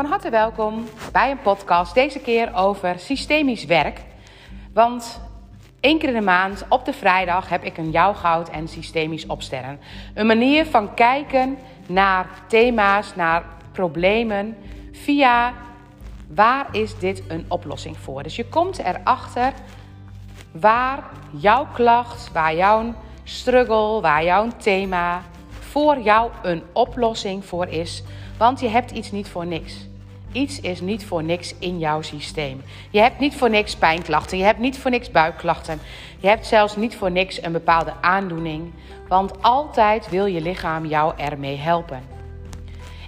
Van harte welkom bij een podcast, deze keer over systemisch werk. Want één keer in de maand op de vrijdag heb ik een jouw goud en systemisch opstellen. Een manier van kijken naar thema's, naar problemen via waar is dit een oplossing voor. Dus je komt erachter waar jouw klacht, waar jouw struggle, waar jouw thema voor jou een oplossing voor is. Want je hebt iets niet voor niks. Iets is niet voor niks in jouw systeem. Je hebt niet voor niks pijnklachten. Je hebt niet voor niks buikklachten. Je hebt zelfs niet voor niks een bepaalde aandoening. Want altijd wil je lichaam jou ermee helpen.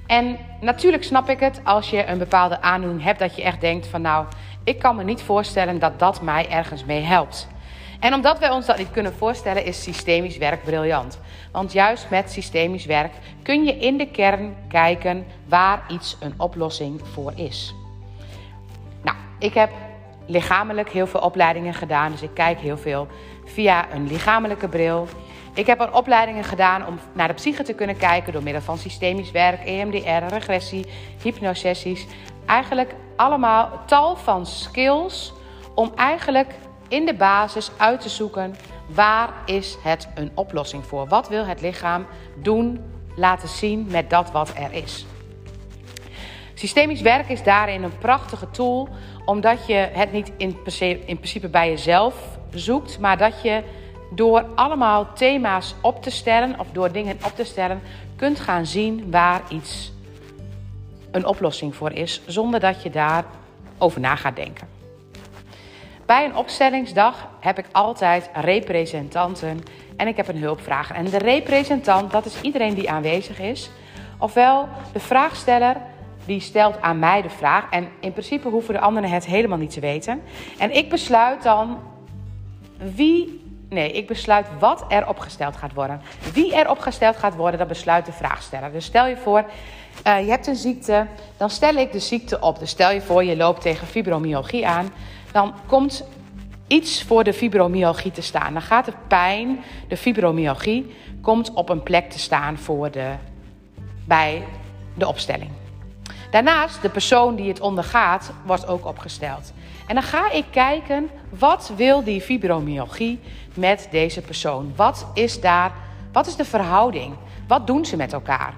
En natuurlijk snap ik het als je een bepaalde aandoening hebt dat je echt denkt van nou, ik kan me niet voorstellen dat dat mij ergens mee helpt. En omdat wij ons dat niet kunnen voorstellen, is systemisch werk briljant. Want juist met systemisch werk kun je in de kern kijken waar iets een oplossing voor is. Nou, ik heb lichamelijk heel veel opleidingen gedaan, dus ik kijk heel veel via een lichamelijke bril. Ik heb er opleidingen gedaan om naar de psyche te kunnen kijken door middel van systemisch werk, EMDR, regressie, hypnosessies. Eigenlijk allemaal tal van skills om eigenlijk in de basis uit te zoeken waar is het een oplossing voor? Wat wil het lichaam doen, laten zien met dat wat er is? Systemisch werk is daarin een prachtige tool, omdat je het niet in, in principe bij jezelf zoekt, maar dat je door allemaal thema's op te stellen of door dingen op te stellen, kunt gaan zien waar iets een oplossing voor is, zonder dat je daar over na gaat denken. Bij een opstellingsdag heb ik altijd representanten en ik heb een hulpvrager. En de representant, dat is iedereen die aanwezig is. Ofwel de vraagsteller die stelt aan mij de vraag. En in principe hoeven de anderen het helemaal niet te weten. En ik besluit dan wie. Nee, ik besluit wat er opgesteld gaat worden. Wie er opgesteld gaat worden, dat besluit de vraagsteller. Dus stel je voor, uh, je hebt een ziekte, dan stel ik de ziekte op. Dus stel je voor, je loopt tegen fibromyalgie aan dan komt iets voor de fibromyalgie te staan. Dan gaat de pijn, de fibromyalgie, komt op een plek te staan voor de, bij de opstelling. Daarnaast, de persoon die het ondergaat, wordt ook opgesteld. En dan ga ik kijken, wat wil die fibromyalgie met deze persoon? Wat is daar, wat is de verhouding? Wat doen ze met elkaar?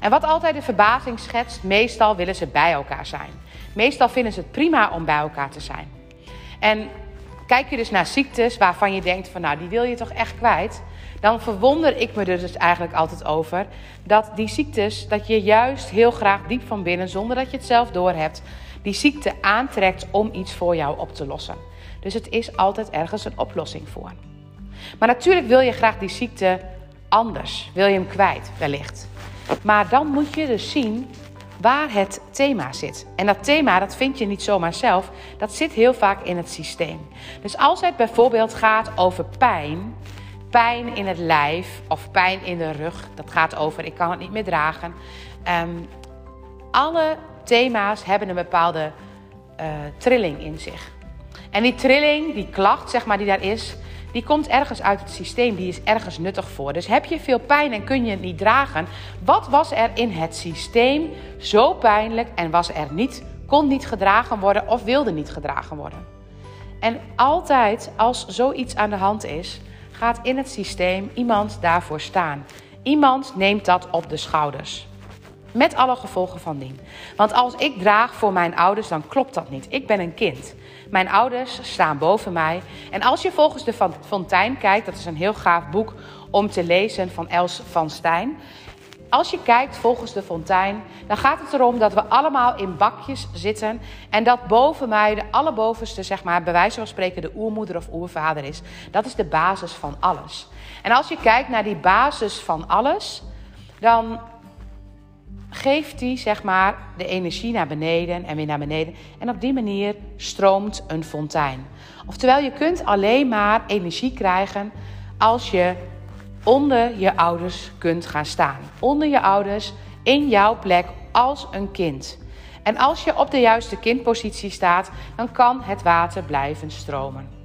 En wat altijd de verbazing schetst, meestal willen ze bij elkaar zijn. Meestal vinden ze het prima om bij elkaar te zijn. En kijk je dus naar ziektes waarvan je denkt van nou, die wil je toch echt kwijt. Dan verwonder ik me er dus eigenlijk altijd over dat die ziektes, dat je juist heel graag diep van binnen, zonder dat je het zelf doorhebt, die ziekte aantrekt om iets voor jou op te lossen. Dus het is altijd ergens een oplossing voor. Maar natuurlijk wil je graag die ziekte anders. Wil je hem kwijt, wellicht. Maar dan moet je dus zien waar het thema zit. En dat thema, dat vind je niet zomaar zelf, dat zit heel vaak in het systeem. Dus als het bijvoorbeeld gaat over pijn, pijn in het lijf of pijn in de rug, dat gaat over ik kan het niet meer dragen. Um, alle thema's hebben een bepaalde uh, trilling in zich. En die trilling, die klacht, zeg maar, die daar is, die komt ergens uit het systeem, die is ergens nuttig voor. Dus heb je veel pijn en kun je het niet dragen, wat was er in het systeem zo pijnlijk en was er niet, kon niet gedragen worden of wilde niet gedragen worden? En altijd als zoiets aan de hand is, gaat in het systeem iemand daarvoor staan. Iemand neemt dat op de schouders. Met alle gevolgen van dien. Want als ik draag voor mijn ouders, dan klopt dat niet. Ik ben een kind. Mijn ouders staan boven mij. En als je volgens de Fontein kijkt, dat is een heel gaaf boek om te lezen van Els van Stijn. Als je kijkt volgens de fontein, dan gaat het erom dat we allemaal in bakjes zitten. En dat boven mij de allerbovenste, zeg maar, bij wijze van spreken, de oermoeder of oervader is. Dat is de basis van alles. En als je kijkt naar die basis van alles, dan geeft die zeg maar de energie naar beneden en weer naar beneden. En op die manier stroomt een fontein. Oftewel, je kunt alleen maar energie krijgen als je onder je ouders kunt gaan staan. Onder je ouders, in jouw plek als een kind. En als je op de juiste kindpositie staat, dan kan het water blijven stromen.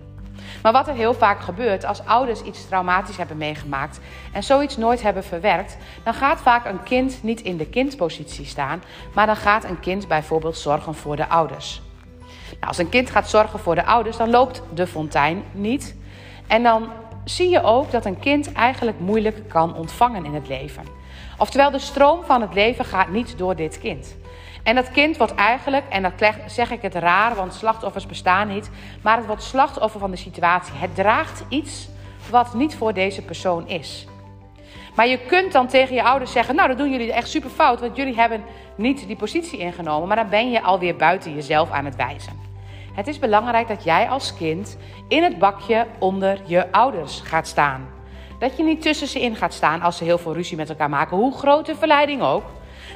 Maar wat er heel vaak gebeurt als ouders iets traumatisch hebben meegemaakt en zoiets nooit hebben verwerkt, dan gaat vaak een kind niet in de kindpositie staan, maar dan gaat een kind bijvoorbeeld zorgen voor de ouders. Nou, als een kind gaat zorgen voor de ouders, dan loopt de fontein niet. En dan zie je ook dat een kind eigenlijk moeilijk kan ontvangen in het leven. Oftewel, de stroom van het leven gaat niet door dit kind. En dat kind wordt eigenlijk, en dat zeg ik het raar, want slachtoffers bestaan niet, maar het wordt slachtoffer van de situatie. Het draagt iets wat niet voor deze persoon is. Maar je kunt dan tegen je ouders zeggen: Nou, dat doen jullie echt super fout, want jullie hebben niet die positie ingenomen. Maar dan ben je alweer buiten jezelf aan het wijzen. Het is belangrijk dat jij als kind in het bakje onder je ouders gaat staan. Dat je niet tussen ze in gaat staan als ze heel veel ruzie met elkaar maken, hoe groot de verleiding ook.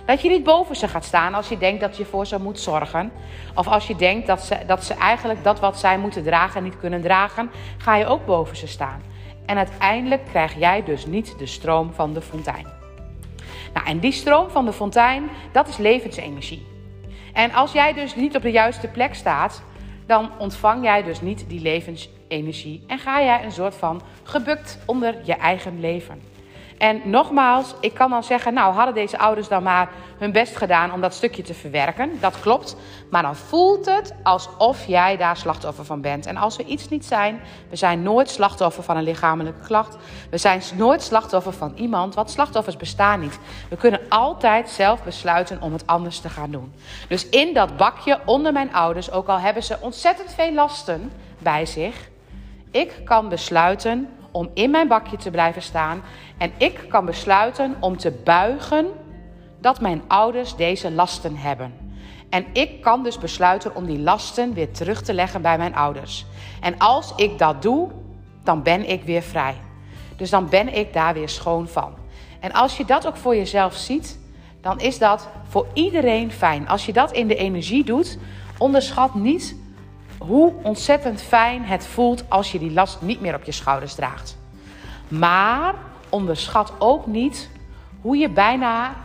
Dat je niet boven ze gaat staan als je denkt dat je voor ze moet zorgen. Of als je denkt dat ze, dat ze eigenlijk dat wat zij moeten dragen niet kunnen dragen, ga je ook boven ze staan. En uiteindelijk krijg jij dus niet de stroom van de fontein. Nou, en die stroom van de fontein, dat is levensenergie. En als jij dus niet op de juiste plek staat, dan ontvang jij dus niet die levensenergie en ga jij een soort van gebukt onder je eigen leven. En nogmaals, ik kan dan zeggen, nou hadden deze ouders dan maar hun best gedaan om dat stukje te verwerken. Dat klopt. Maar dan voelt het alsof jij daar slachtoffer van bent. En als we iets niet zijn, we zijn nooit slachtoffer van een lichamelijke klacht. We zijn nooit slachtoffer van iemand, want slachtoffers bestaan niet. We kunnen altijd zelf besluiten om het anders te gaan doen. Dus in dat bakje onder mijn ouders, ook al hebben ze ontzettend veel lasten bij zich, ik kan besluiten om in mijn bakje te blijven staan. En ik kan besluiten om te buigen dat mijn ouders deze lasten hebben. En ik kan dus besluiten om die lasten weer terug te leggen bij mijn ouders. En als ik dat doe, dan ben ik weer vrij. Dus dan ben ik daar weer schoon van. En als je dat ook voor jezelf ziet, dan is dat voor iedereen fijn. Als je dat in de energie doet, onderschat niet hoe ontzettend fijn het voelt als je die last niet meer op je schouders draagt. Maar onderschat ook niet hoe je bijna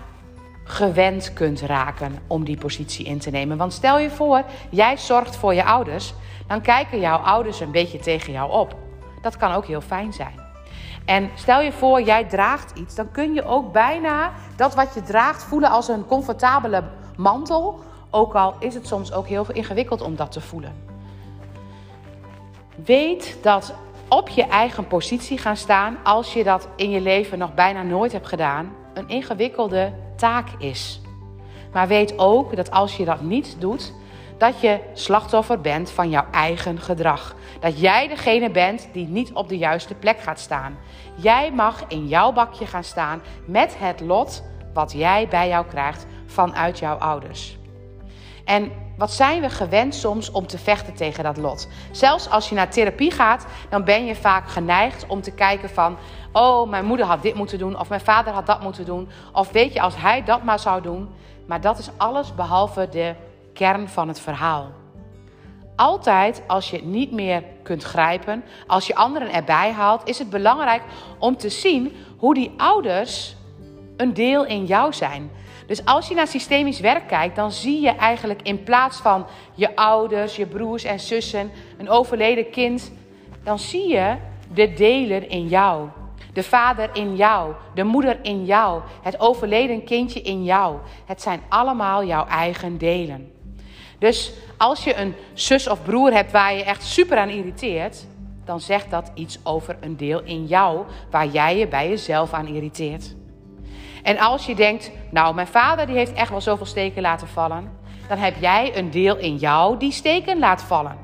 gewend kunt raken om die positie in te nemen. Want stel je voor, jij zorgt voor je ouders, dan kijken jouw ouders een beetje tegen jou op. Dat kan ook heel fijn zijn. En stel je voor, jij draagt iets, dan kun je ook bijna dat wat je draagt voelen als een comfortabele mantel. Ook al is het soms ook heel ingewikkeld om dat te voelen. Weet dat op je eigen positie gaan staan, als je dat in je leven nog bijna nooit hebt gedaan, een ingewikkelde taak is. Maar weet ook dat als je dat niet doet, dat je slachtoffer bent van jouw eigen gedrag. Dat jij degene bent die niet op de juiste plek gaat staan. Jij mag in jouw bakje gaan staan met het lot wat jij bij jou krijgt vanuit jouw ouders. En wat zijn we gewend soms om te vechten tegen dat lot? Zelfs als je naar therapie gaat, dan ben je vaak geneigd om te kijken van... oh, mijn moeder had dit moeten doen of mijn vader had dat moeten doen. Of weet je, als hij dat maar zou doen. Maar dat is alles behalve de kern van het verhaal. Altijd als je het niet meer kunt grijpen, als je anderen erbij haalt, is het belangrijk om te zien hoe die ouders een deel in jou zijn. Dus als je naar systemisch werk kijkt, dan zie je eigenlijk in plaats van je ouders, je broers en zussen, een overleden kind, dan zie je de deler in jou. De vader in jou, de moeder in jou, het overleden kindje in jou. Het zijn allemaal jouw eigen delen. Dus als je een zus of broer hebt waar je echt super aan irriteert, dan zegt dat iets over een deel in jou waar jij je bij jezelf aan irriteert. En als je denkt, nou, mijn vader die heeft echt wel zoveel steken laten vallen, dan heb jij een deel in jou die steken laat vallen.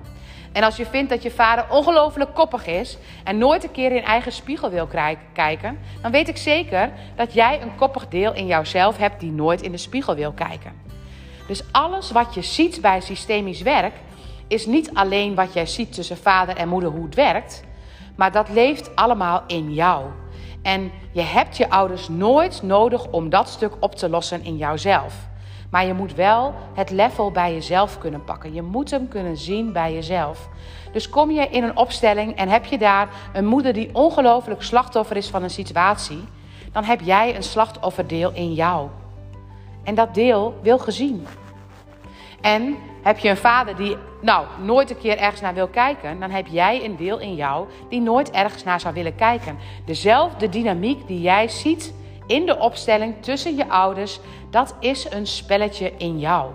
En als je vindt dat je vader ongelooflijk koppig is en nooit een keer in eigen spiegel wil kijken, dan weet ik zeker dat jij een koppig deel in jouzelf hebt die nooit in de spiegel wil kijken. Dus alles wat je ziet bij systemisch werk is niet alleen wat jij ziet tussen vader en moeder hoe het werkt, maar dat leeft allemaal in jou. En je hebt je ouders nooit nodig om dat stuk op te lossen in jouzelf. Maar je moet wel het level bij jezelf kunnen pakken. Je moet hem kunnen zien bij jezelf. Dus kom je in een opstelling en heb je daar een moeder die ongelooflijk slachtoffer is van een situatie, dan heb jij een slachtofferdeel in jou. En dat deel wil gezien. En heb je een vader die nou, nooit een keer ergens naar wil kijken, dan heb jij een deel in jou die nooit ergens naar zou willen kijken. Dezelfde dynamiek die jij ziet in de opstelling tussen je ouders, dat is een spelletje in jou.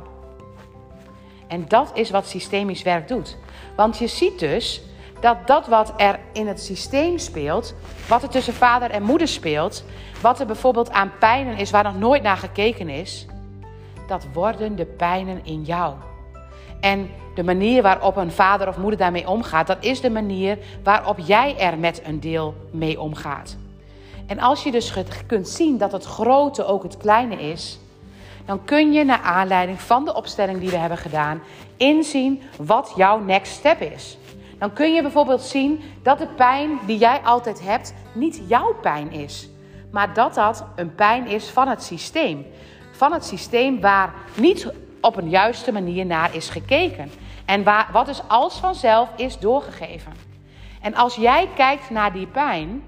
En dat is wat systemisch werk doet. Want je ziet dus dat dat wat er in het systeem speelt, wat er tussen vader en moeder speelt, wat er bijvoorbeeld aan pijnen is waar nog nooit naar gekeken is, dat worden de pijnen in jou. En de manier waarop een vader of moeder daarmee omgaat, dat is de manier waarop jij er met een deel mee omgaat. En als je dus kunt zien dat het grote ook het kleine is, dan kun je naar aanleiding van de opstelling die we hebben gedaan inzien wat jouw next step is. Dan kun je bijvoorbeeld zien dat de pijn die jij altijd hebt niet jouw pijn is, maar dat dat een pijn is van het systeem. Van het systeem waar niet op een juiste manier naar is gekeken. En waar, wat dus als vanzelf is doorgegeven. En als jij kijkt naar die pijn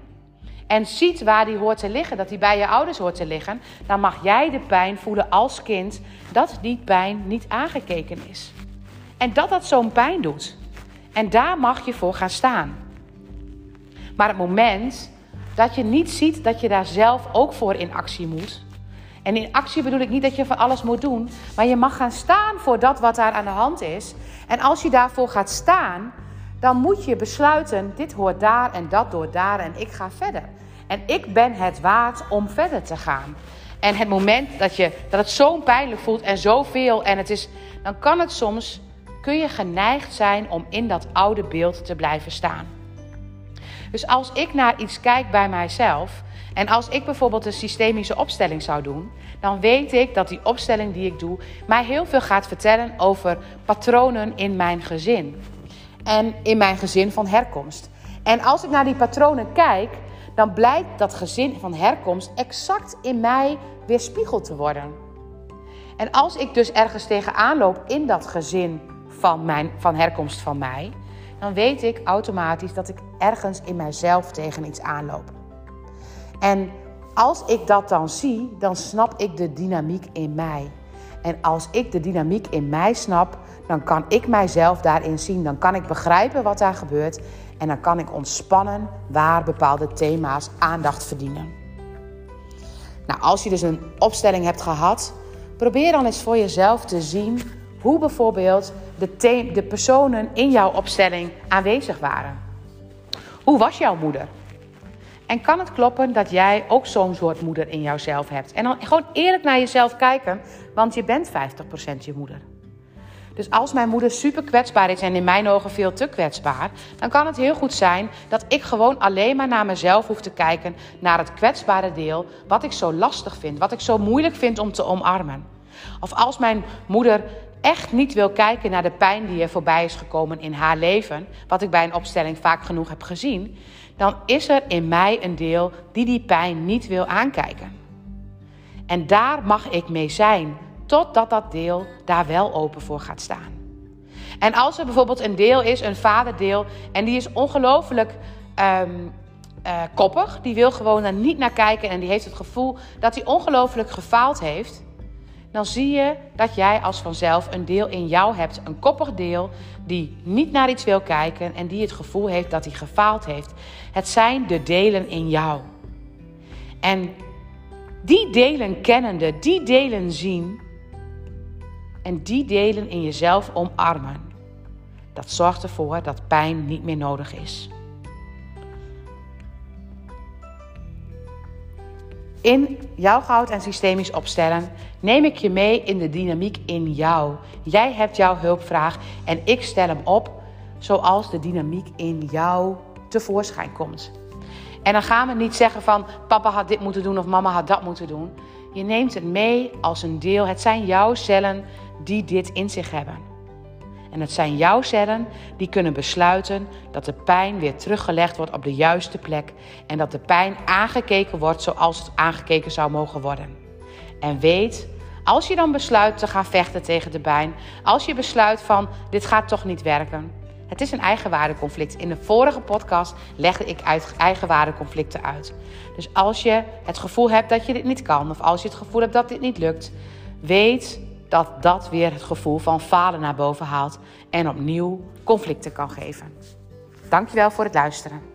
en ziet waar die hoort te liggen, dat die bij je ouders hoort te liggen, dan mag jij de pijn voelen als kind dat die pijn niet aangekeken is. En dat dat zo'n pijn doet. En daar mag je voor gaan staan. Maar het moment dat je niet ziet dat je daar zelf ook voor in actie moet, en in actie bedoel ik niet dat je van alles moet doen, maar je mag gaan staan voor dat wat daar aan de hand is. En als je daarvoor gaat staan, dan moet je besluiten: dit hoort daar en dat door daar en ik ga verder. En ik ben het waard om verder te gaan. En het moment dat, je, dat het zo pijnlijk voelt en zoveel, en het is, dan kan het soms, kun je geneigd zijn om in dat oude beeld te blijven staan. Dus als ik naar iets kijk bij mijzelf, en als ik bijvoorbeeld een systemische opstelling zou doen, dan weet ik dat die opstelling die ik doe mij heel veel gaat vertellen over patronen in mijn gezin. En in mijn gezin van herkomst. En als ik naar die patronen kijk, dan blijkt dat gezin van herkomst exact in mij weerspiegeld te worden. En als ik dus ergens tegenaan loop in dat gezin van, mijn, van herkomst van mij, dan weet ik automatisch dat ik ergens in mijzelf tegen iets aanloop. En als ik dat dan zie, dan snap ik de dynamiek in mij. En als ik de dynamiek in mij snap, dan kan ik mijzelf daarin zien. Dan kan ik begrijpen wat daar gebeurt. En dan kan ik ontspannen waar bepaalde thema's aandacht verdienen. Nou, als je dus een opstelling hebt gehad, probeer dan eens voor jezelf te zien hoe bijvoorbeeld de, de personen in jouw opstelling aanwezig waren. Hoe was jouw moeder? En kan het kloppen dat jij ook zo'n soort moeder in jouzelf hebt? En dan gewoon eerlijk naar jezelf kijken, want je bent 50% je moeder. Dus als mijn moeder super kwetsbaar is en in mijn ogen veel te kwetsbaar, dan kan het heel goed zijn dat ik gewoon alleen maar naar mezelf hoef te kijken, naar het kwetsbare deel, wat ik zo lastig vind, wat ik zo moeilijk vind om te omarmen. Of als mijn moeder echt niet wil kijken naar de pijn die er voorbij is gekomen in haar leven, wat ik bij een opstelling vaak genoeg heb gezien, dan is er in mij een deel die die pijn niet wil aankijken. En daar mag ik mee zijn, totdat dat deel daar wel open voor gaat staan. En als er bijvoorbeeld een deel is, een vaderdeel, en die is ongelooflijk um, koppig, die wil gewoon daar niet naar kijken en die heeft het gevoel dat hij ongelooflijk gefaald heeft, dan zie je dat jij als vanzelf een deel in jou hebt, een koppig deel, die niet naar iets wil kijken en die het gevoel heeft dat hij gefaald heeft. Het zijn de delen in jou. En die delen kennende, die delen zien en die delen in jezelf omarmen, dat zorgt ervoor dat pijn niet meer nodig is. In jouw goud en systemisch opstellen neem ik je mee in de dynamiek in jou. Jij hebt jouw hulpvraag en ik stel hem op zoals de dynamiek in jou tevoorschijn komt. En dan gaan we niet zeggen van papa had dit moeten doen of mama had dat moeten doen. Je neemt het mee als een deel. Het zijn jouw cellen die dit in zich hebben. En het zijn jouw cellen die kunnen besluiten dat de pijn weer teruggelegd wordt op de juiste plek en dat de pijn aangekeken wordt zoals het aangekeken zou mogen worden. En weet, als je dan besluit te gaan vechten tegen de pijn, als je besluit van dit gaat toch niet werken, het is een eigenwaardeconflict. In de vorige podcast legde ik eigenwaardeconflicten uit. Dus als je het gevoel hebt dat je dit niet kan, of als je het gevoel hebt dat dit niet lukt, weet dat dat weer het gevoel van falen naar boven haalt en opnieuw conflicten kan geven. Dankjewel voor het luisteren.